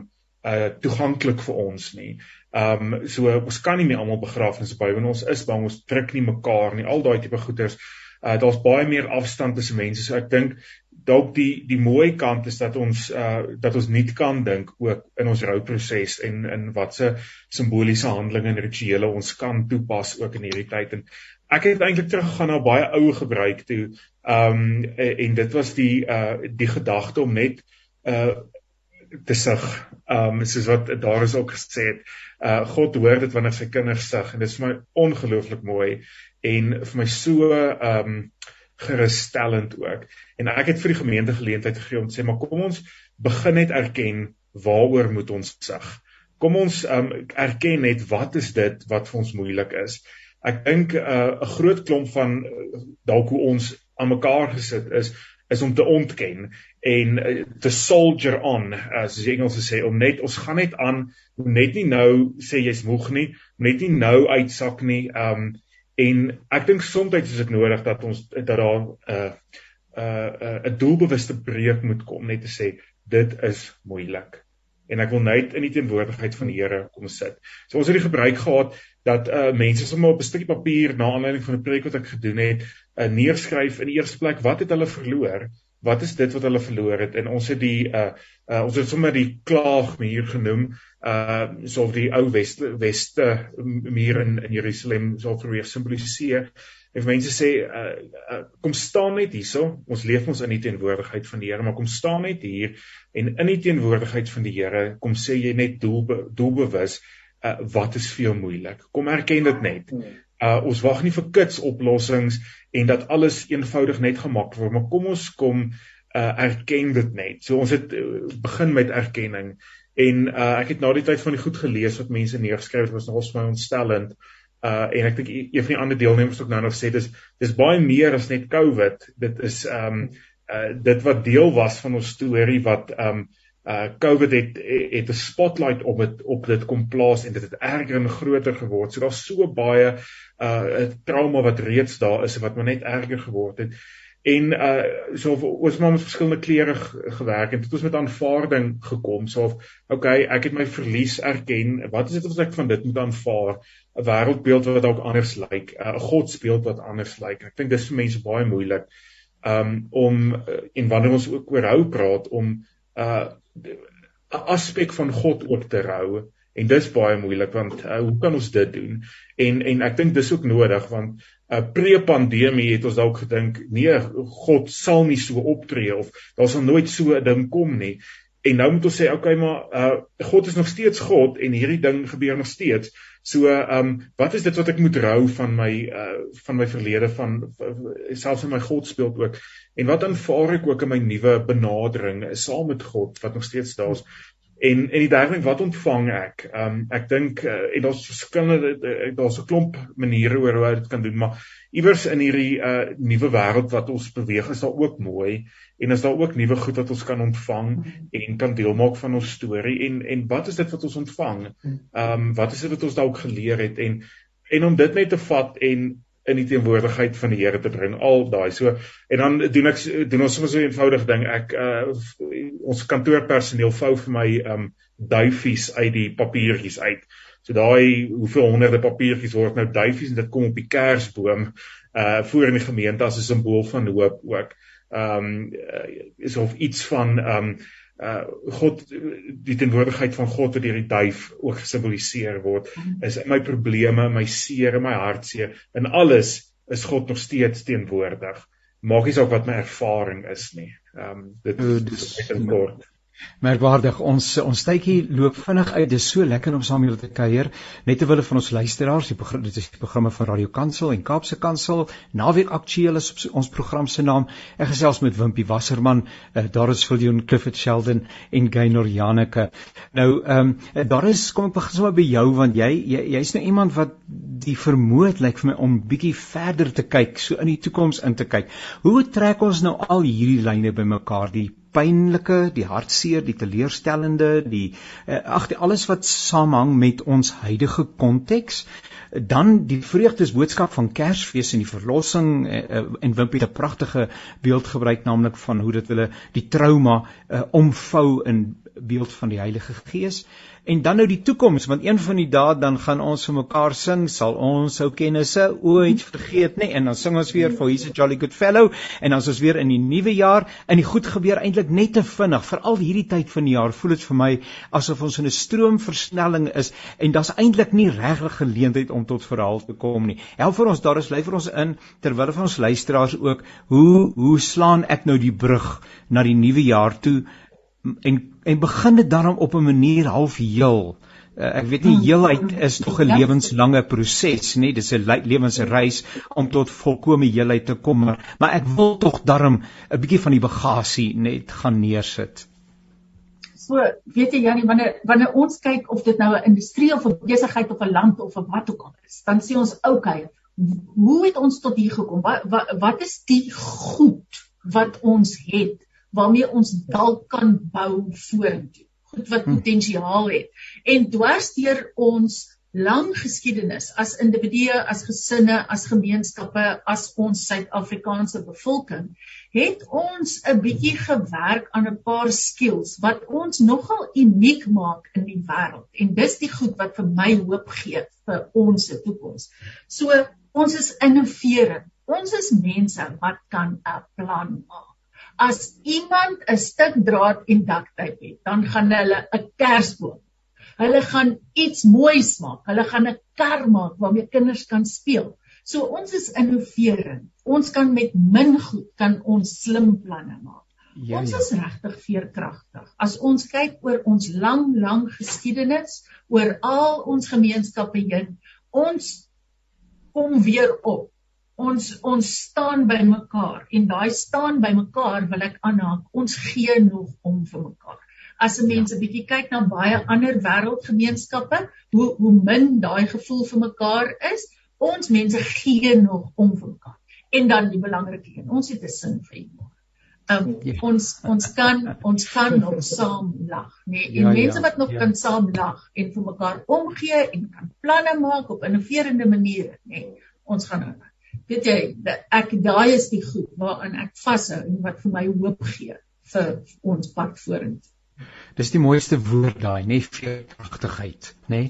uh toeganklik vir ons nie. Um so ons kan nie meer almal begrafnisse by want ons is bang ons druk nie mekaar nie. Al daai tipe goeters. Uh daar's baie meer afstand tussen mense. So ek dink dalk die die mooi kant is dat ons uh dat ons nie kan dink ook in ons rouproses en in watse simboliese handelinge en rituele ons kan toepas ook in hierdie tyd en ek het eintlik teruggegaan na baie ou gebruik toe um en dit was die uh die gedagte om net uh te sug um soos wat daar is ook gesê het uh God hoor dit wanneer sy kinders sug en dit is vir my ongelooflik mooi en vir my so um gerusstellend ook. En ek het vir die gemeente geleentheid gegee om te sê maar kom ons begin net erken waaroor moet ons sug? Kom ons um, erken net wat is dit wat vir ons moeilik is. Ek dink uh, 'n uh, groot klomp van uh, dalk hoe ons aan mekaar gesit is is om te ontken en uh, te soldier on as die Engels sê om net ons gaan net aan net nie nou sê jy's moeg nie net nie nou uitsak nie um en ek dink soms is dit nodig dat ons dat daar 'n uh, uh, 'n uh, doelbewuste breek moet kom net te sê dit is moeilik en ek wil net in die teenwoordigheid van die Here kom sit. So ons het die gebruik gehad dat uh mense sommer op 'n stukkie papier na aanleiding van 'n preek wat ek gedoen het, uh, neerskryf in die eerste plek wat het hulle verloor? Wat is dit wat hulle verloor het? En ons het die uh, uh ons het sommer die klaagmuur genoem, uh so die ou weste weste muur in in Jerusalem sou probeer simboliseer. En mense sê uh, uh kom staan net hierso, ons leef ons in die teenwoordigheid van die Here, maar kom staan net hier en in die teenwoordigheid van die Here kom sê jy net doelbe, doelbewus uh, wat is veel moeilik. Kom erken dit net. Hmm. Uh ons wag nie vir kits oplossings en dat alles eenvoudig net gemaak word, maar kom ons kom uh erken dit net. So ons het uh, begin met erkenning en uh ek het na die tyd van die goed gelees wat mense neergeskryf het was nogal vir my ontstellend. Uh en ek dink een van die ander deelnemers ook nou nog sê dis dis baie meer as net COVID. Dit is um uh dit wat deel was van ons storie wat um uh COVID het het 'n spotlight op dit op dit kom plaas en dit het erger en groter geword. So daar's so baie uh trauma wat reeds daar is wat maar net erger geword het. En uh so ons het met verskillende klere gewerk en dit het met aanvaarding gekom. So okay, ek het my verlies erken. Wat is dit wat ek van dit moet aanvaar? 'n Wêreldbeeld wat dalk anders lyk, 'n godsbeeld wat anders lyk. Ek dink dis vir mense baie moeilik um om en wanneer ons ook oor hou praat om uh 'n aspek van God ook te rou en dis baie moeilik want uh, hoe kan ons dit doen? En en ek dink dis ook nodig want 'n uh, pre-pandemie het ons dalk gedink nee, God sal nie so optree of daar sal nooit so 'n ding kom nie. En nou moet ons sê okay maar uh, God is nog steeds God en hierdie ding gebeur nog steeds. So ehm um, wat is dit wat ek moet rou van my uh van my verlede van selfs in my godsbeeld ook en wat aanvaar ek ook in my nuwe benadering saam met God wat nog steeds daar is en en die derde ding wat ontvang ek? Ehm um, ek dink uh, en daar's verskillende uh, daar's 'n klomp maniere oor hoe jy dit kan doen maar iewers in hierdie uh nuwe wêreld wat ons beweeg is daar ook mooi en is daar ook nuwe goed wat ons kan ontvang en kan deel maak van ons storie. En en wat is dit wat ons ontvang? Ehm um, wat is dit wat ons dalk geleer het? En en om dit net te vat en in die teenwoordigheid van die Here te bring al daai. So en dan doen ek doen ons sommer so 'n eenvoudige ding. Ek uh, ons kantoorpersoneel vou vir my um duifies uit die papiertjies uit. So daai hoeveel honderde papiertjies word nou duifies en dit kom op die kersboom uh voor in die gemeente as 'n simbool van hoop ook. Um, is of iets van um, uh God die teenwoordigheid van God wat deur die duif ook gesimboliseer word is in my probleme, my seer, my hartseer, in alles is God nog steeds teenwoordig. Maak nie saak wat my ervaring is nie. Ehm um, dit is in kort.
Merkwaardig ons ons tydjie loop vinnig uit. Dit is so lekker om saam julle te kuier. Net ter wille van ons luisteraars, die program dit is die programme van Radio Kansel en Kaapse Kansel. Naweek aktueel is op ons program se naam. Ek gesels met Wimpie Wasserman, uh, daar is Viljoen Clifford Sheldon en Gaynor Janeke. Nou ehm um, daar is kom ek begin sommer by jou want jy jy's jy nou iemand wat die vermoed lyk vir my om bietjie verder te kyk, so in die toekoms in te kyk. Hoe trek ons nou al hierdie lyne bymekaar, die pynlike, die hartseer, die teleurstellende, die uh, ag, alles wat saamhang met ons huidige konteks, dan die vreugdesboodskap van Kersfees en die verlossing uh, uh, en Wimpie het 'n pragtige beeld gebruik naamlik van hoe dit hulle die trauma uh, omvou in beeld van die Heilige Gees. En dan nou die toekoms want een van die dae dan gaan ons vir mekaar sing sal ons ou kennisse ooit vergeet? Nê en dan sing ons weer for he's a jolly good fellow. En dan is ons weer in die nuwe jaar en die goed gebeur eintlik net te vinnig. Veral hierdie tyd van die jaar voel dit vir my asof ons in 'n stroomversnelling is en daar's eintlik nie regtig geleentheid om tot verhaal te kom nie. Help vir ons daar is lei vir ons in terwyl van ons luisteraars ook hoe hoe slaan ek nou die brug na die nuwe jaar toe en en begin dit dan op 'n manier half heel. Uh, ek weet nie heelheid is tog 'n lewenslange proses nie. Dis 'n lewensreis om tot volkomme heelheid te kom, maar, maar ek wil tog darm 'n bietjie van die bagasie net gaan neersit.
so weet jy Janie wanneer wanneer ons kyk of dit nou 'n industrie of 'n besigheid of 'n land of 'n wat ook al is, dan sê ons okay, hoe het ons tot hier gekom? Wat wat, wat is die goed wat ons het waarmee ons dalk kan bou vorentoe? Goed wat hm. potensiaal het. En dwars deur ons lang geskiedenis as individue, as gesinne, as gemeenskappe, as ons Suid-Afrikaanse bevolking, het ons 'n bietjie gewerk aan 'n paar skills wat ons nogal uniek maak in die wêreld. En dis die goed wat vir my hoop gee vir ons se toekoms. So ons is innoverend. Ons is mense wat kan 'n plan maak. As iemand 'n stuk draad en daktyp het, dan gaan hulle 'n kersboom Hulle gaan iets moois maak. Hulle gaan 'n kar maak waarmee kinders kan speel. So ons is innoverend. Ons kan met min goed kan ons slim planne maak. Ja, ons is regtig veerkragtig. As ons kyk oor ons lang lang geskiedenis, oor al ons gemeenskappe heen, ons kom weer op. Ons ons staan by mekaar en daai staan by mekaar wil ek aanhaak. Ons gee nog om vir mekaar as 'n mens 'n bietjie kyk na baie ander wêreldgemeenskappe, hoe hoe min daai gevoel vir mekaar is, ons mense gee nog om vir mekaar. En dan die belangrike een, ons het 'n sin vir humor. Um, ja. ons ons kan ons kan nog saam lag, nee, en ja, mense ja, wat nog ja. kan saam lag en vir mekaar omgee en kan planne maak op innoverende maniere, nê. Nee, ons gaan nou. Weet jy, ek daai is die goed waaraan ek vashou en wat vir my hoop gee vir ons pad vorentoe.
Dis die mooiste woord daai, nê, veerkragtigheid, nê.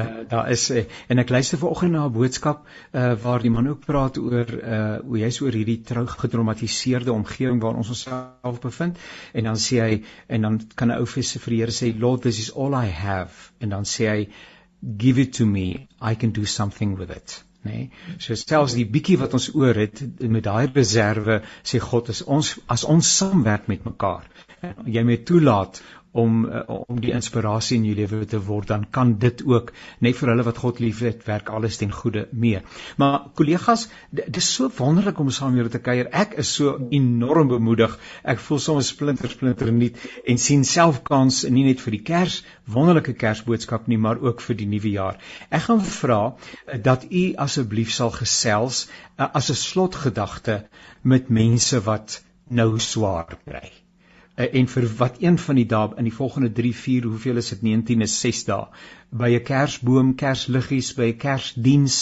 Uh daar is uh, en ek luister vanoggend na 'n boodskap uh waar die man ook praat oor uh hoe hy so oor hierdie gedramatiseerde omgewing waarin ons onsself bevind. En dan sê hy en dan kan 'n ou vir die Here sê Lord this is all I have. En dan sê hy give it to me. I can do something with it nê. Nee, so selfs die bietjie wat ons oor het met daai reserve sê God is ons as ons saamwerk met mekaar. Jy moet toelaat om uh, om die inspirasie in jou lewe te word dan kan dit ook net vir hulle wat God liefhet werk alles ten goeie mee. Maar kollegas, dis so wonderlik om saam hier te kuier. Ek is so enorm bemoedig. Ek voel soms splinter splinter nuut en sien self kans nie net vir die Kers wonderlike Kersboodskap nie, maar ook vir die nuwe jaar. Ek gaan vra uh, dat u asseblief sal gesels uh, as 'n slotgedagte met mense wat nou swaar kry. Eh, en vir wat een van die dae in die volgende 3 4 hoeveel is dit? 19 is 6 dae by 'n kersboom, kersliggies, by 'n kersdiens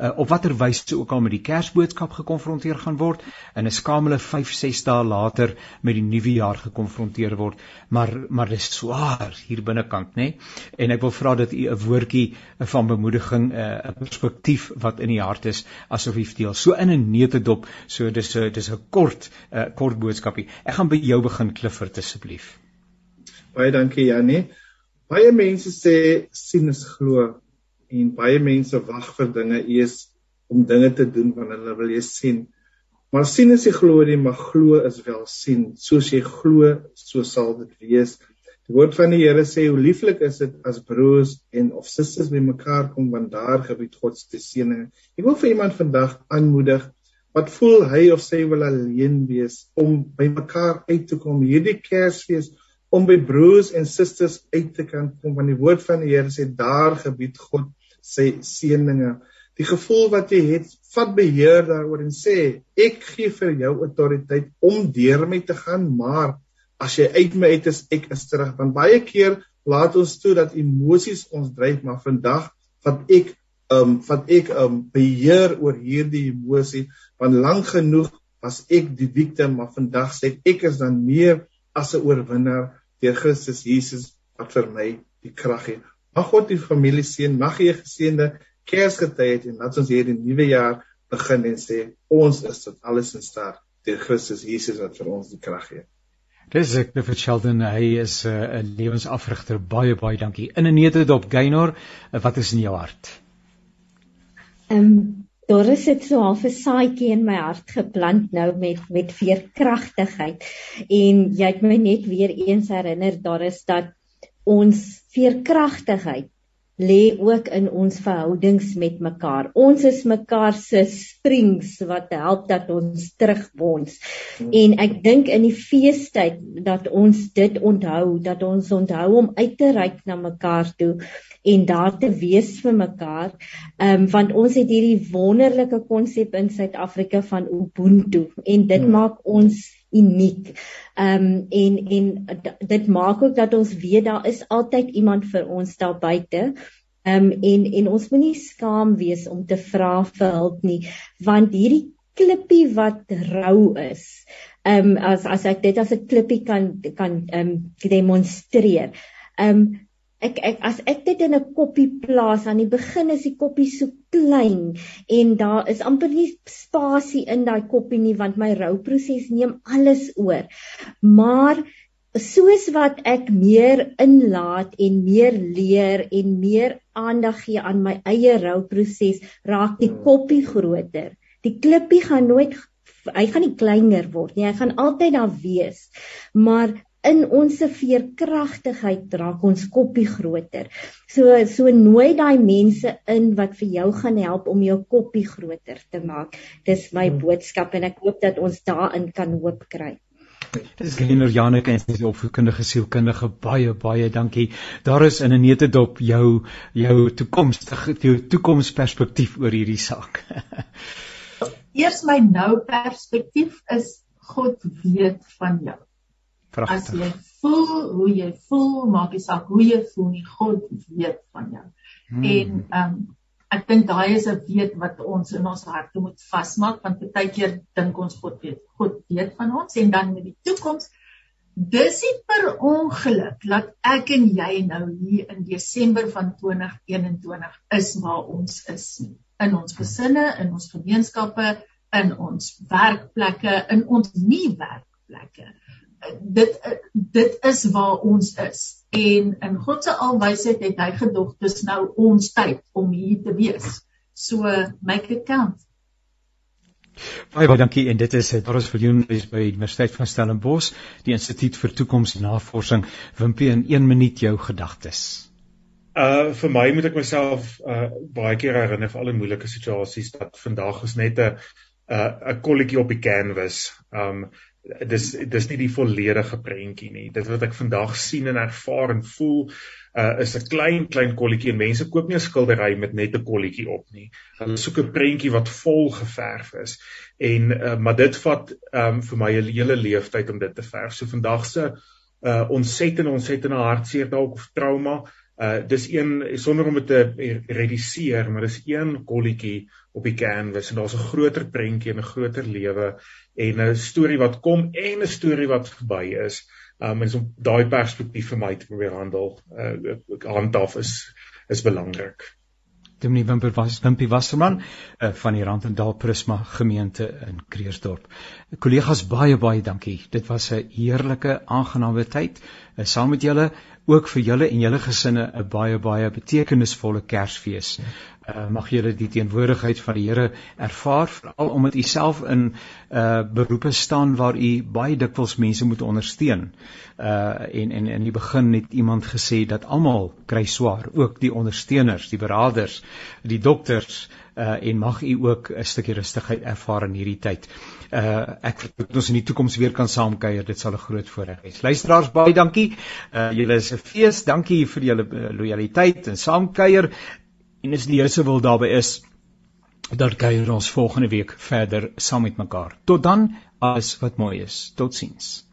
uh, op watter wyse ook al met die kersboodskap gekonfronteer gaan word en 'n skamele 5 6 dae later met die nuwe jaar gekonfronteer word. Maar maar dis swaar hier binnekant nê nee? en ek wil vra dat u 'n woordjie van bemoediging eh, 'n uh, perspektief wat in die hart is asof u deel. So in 'n neutedop so dis 'n dis 'n kort uh, kort boodskapie. Ek gaan by jou begin Clifford asseblief.
Baie dankie Janie baie mense sê sien is glo en baie mense wag vir dinge eers om dinge te doen wanneer hulle wil jy sien. Maar sien is nie glo nie, maar glo is wel sien. Soos jy glo, so sal dit wees. Die woord van die Here sê hoe lieflik is dit as broers en of susters bymekaar kom want daar gebied God se seëninge. Ek wil vir iemand vandag aanmoedig wat voel hy of sy wil alleen wees om bymekaar uit te kom hierdie Kersfees om by broers en susters uit te kan kom want die woord van die Here sê daar gebied God sy seëninge. Die gevoel wat jy het, vat beheer daaroor en sê ek gee vir jou autoriteit om deur my te gaan, maar as jy uit my uit is, ek is terug. Want baie keer laat ons toe dat emosies ons dryf, maar vandag vat ek um vat ek um beheer oor hierdie emosie want lank genoeg was ek die victim maar vandag sê ek ek is dan meer as 'n oorwinnaar deur Christus Jesus wat vir my die krag gee. Mag God die familie seën, mag jy geseënde Kersgetyd hê en laat ons hierdie nuwe jaar begin en sê ons is tot alles in staat deur Christus Jesus wat vir ons die krag gee.
Dis ek vir Sheldon, hy is eh, 'n uh, lewensafrigter. Baie baie dankie. In 'n netedop Gaynor, uh, wat is in jou hart?
Ehm um, daar is dit so half 'n saadjie in my hart geplant nou met met veerkragtigheid. En jy het my net weer eens herinner daar is dat ons veerkragtigheid lê ook in ons verhoudings met mekaar. Ons is mekaar se springs wat help dat ons terugbons. Hmm. En ek dink in die feestyd dat ons dit onthou, dat ons onthou om uit te reik na mekaar toe en daar te wees vir mekaar. Ehm um, want ons het hierdie wonderlike konsep in Suid-Afrika van Ubuntu en dit hmm. maak ons uniek. Ehm um, en en dit maak ook dat ons weet daar is altyd iemand vir ons daar buite. Ehm um, en en ons moenie skaam wees om te vra vir hulp nie, want hierdie klippie wat rou is. Ehm um, as as ek dit as 'n klippie kan kan ehm um, demonstreer. Ehm um, ek ek as ek dit in 'n koppie plaas aan die begin is die koppie so klein en daar is amper nie spasie in daai koppie nie want my rouproses neem alles oor. Maar soos wat ek meer inlaat en meer leer en meer aandag gee aan my eie rouproses raak die koppie groter. Die klippie gaan nooit hy gaan nie kleiner word nie hy gaan altyd daar wees. Maar in ons veerkragtigheid raak ons koppie groter. So so nooi daai mense in wat vir jou gaan help om jou koppie groter te maak. Dis my hmm. boodskap en ek hoop dat ons daarin kan hoop kry.
Dis Glenor Janeke en sy opvoedkundige sielkundige baie baie dankie. Daar is in 'n netedop jou jou toekomstige jou toekomsperspektief oor hierdie saak.
Eers my nou perspektief is God weet van jou.
Prachtig.
As jy voel hoe jy voel, maak nie saak hoe jy voel nie, God weet van jou. Hmm. En ehm um, ek dink daai is 'n weet wat ons in ons harte moet vasmaak want baie keer dink ons God weet. God weet van ons en dan met die toekoms dis nie per ongeluk dat ek en jy nou hier in Desember van 2021 is waar ons is in ons gesinne, in ons gemeenskappe, in ons werkplekke, in ons nie werkplekke dit dit is waar ons is. En in God se alwysheid het hy gedog dis nou ons tyd om hier te wees. So make it count.
Baie baie dankie. En dit is Doris Viljoen is by Universiteit van Stellenbosch die Instituut vir Toekomsnavorsing Wimpie in 1 minuut jou gedagtes.
Uh vir my moet ek myself uh baie keer herinner vir al die moeilike situasies dat vandag is net 'n 'n kolletjie op die canvas. Um dis dis nie die volledige prentjie nie. Dit wat ek vandag sien en ervaar en voel uh, is 'n klein klein kolletjie en mense koop nie 'n skildery met net 'n kolletjie op nie. Hulle soek 'n prentjie wat vol geverf is. En uh, maar dit vat um, vir my 'n hele leeftyd om dit te verf. So vandag se uh, ontsettende ontsettende hartseer dalk of trauma Uh dis een sonder om dit te reduseer, maar dis een kolletjie op die canvas en daar's 'n groter prentjie en 'n groter lewe en 'n storie wat kom en 'n storie wat verby is. Um en om daai perspektief vir my te probeer handel, uh handhaaf is is belangrik.
Dominee Wimper was Wimpie Wasserman uh, van die Randendal Prisma gemeente in Kreersdorp. Kollegas baie baie dankie. Dit was 'n heerlike aangename tyd uh, saam met julle ook vir julle en julle gesinne 'n baie baie betekenisvolle Kersfees. Uh, mag julle die teenwoordigheid van die Here ervaar veral omdat u self in uh, beroepe staan waar u baie dikwels mense moet ondersteun. Uh en en in die begin het iemand gesê dat almal kry swaar, ook die ondersteuners, die beraders, die dokters uh en mag u ook 'n stukkie rustigheid ervaar in hierdie tyd. Uh ek hoop ons in die toekoms weer kan saamkuier. Dit sal 'n groot voorreg wees. Luisteraars, baie dankie. Uh julle is 'n fees. Dankie vir julle uh, lojaliteit en saamkuier. En as die Here se wil daarby is, dan kuier ons volgende week verder saam met mekaar. Tot dan, alles wat mooi is. Totsiens.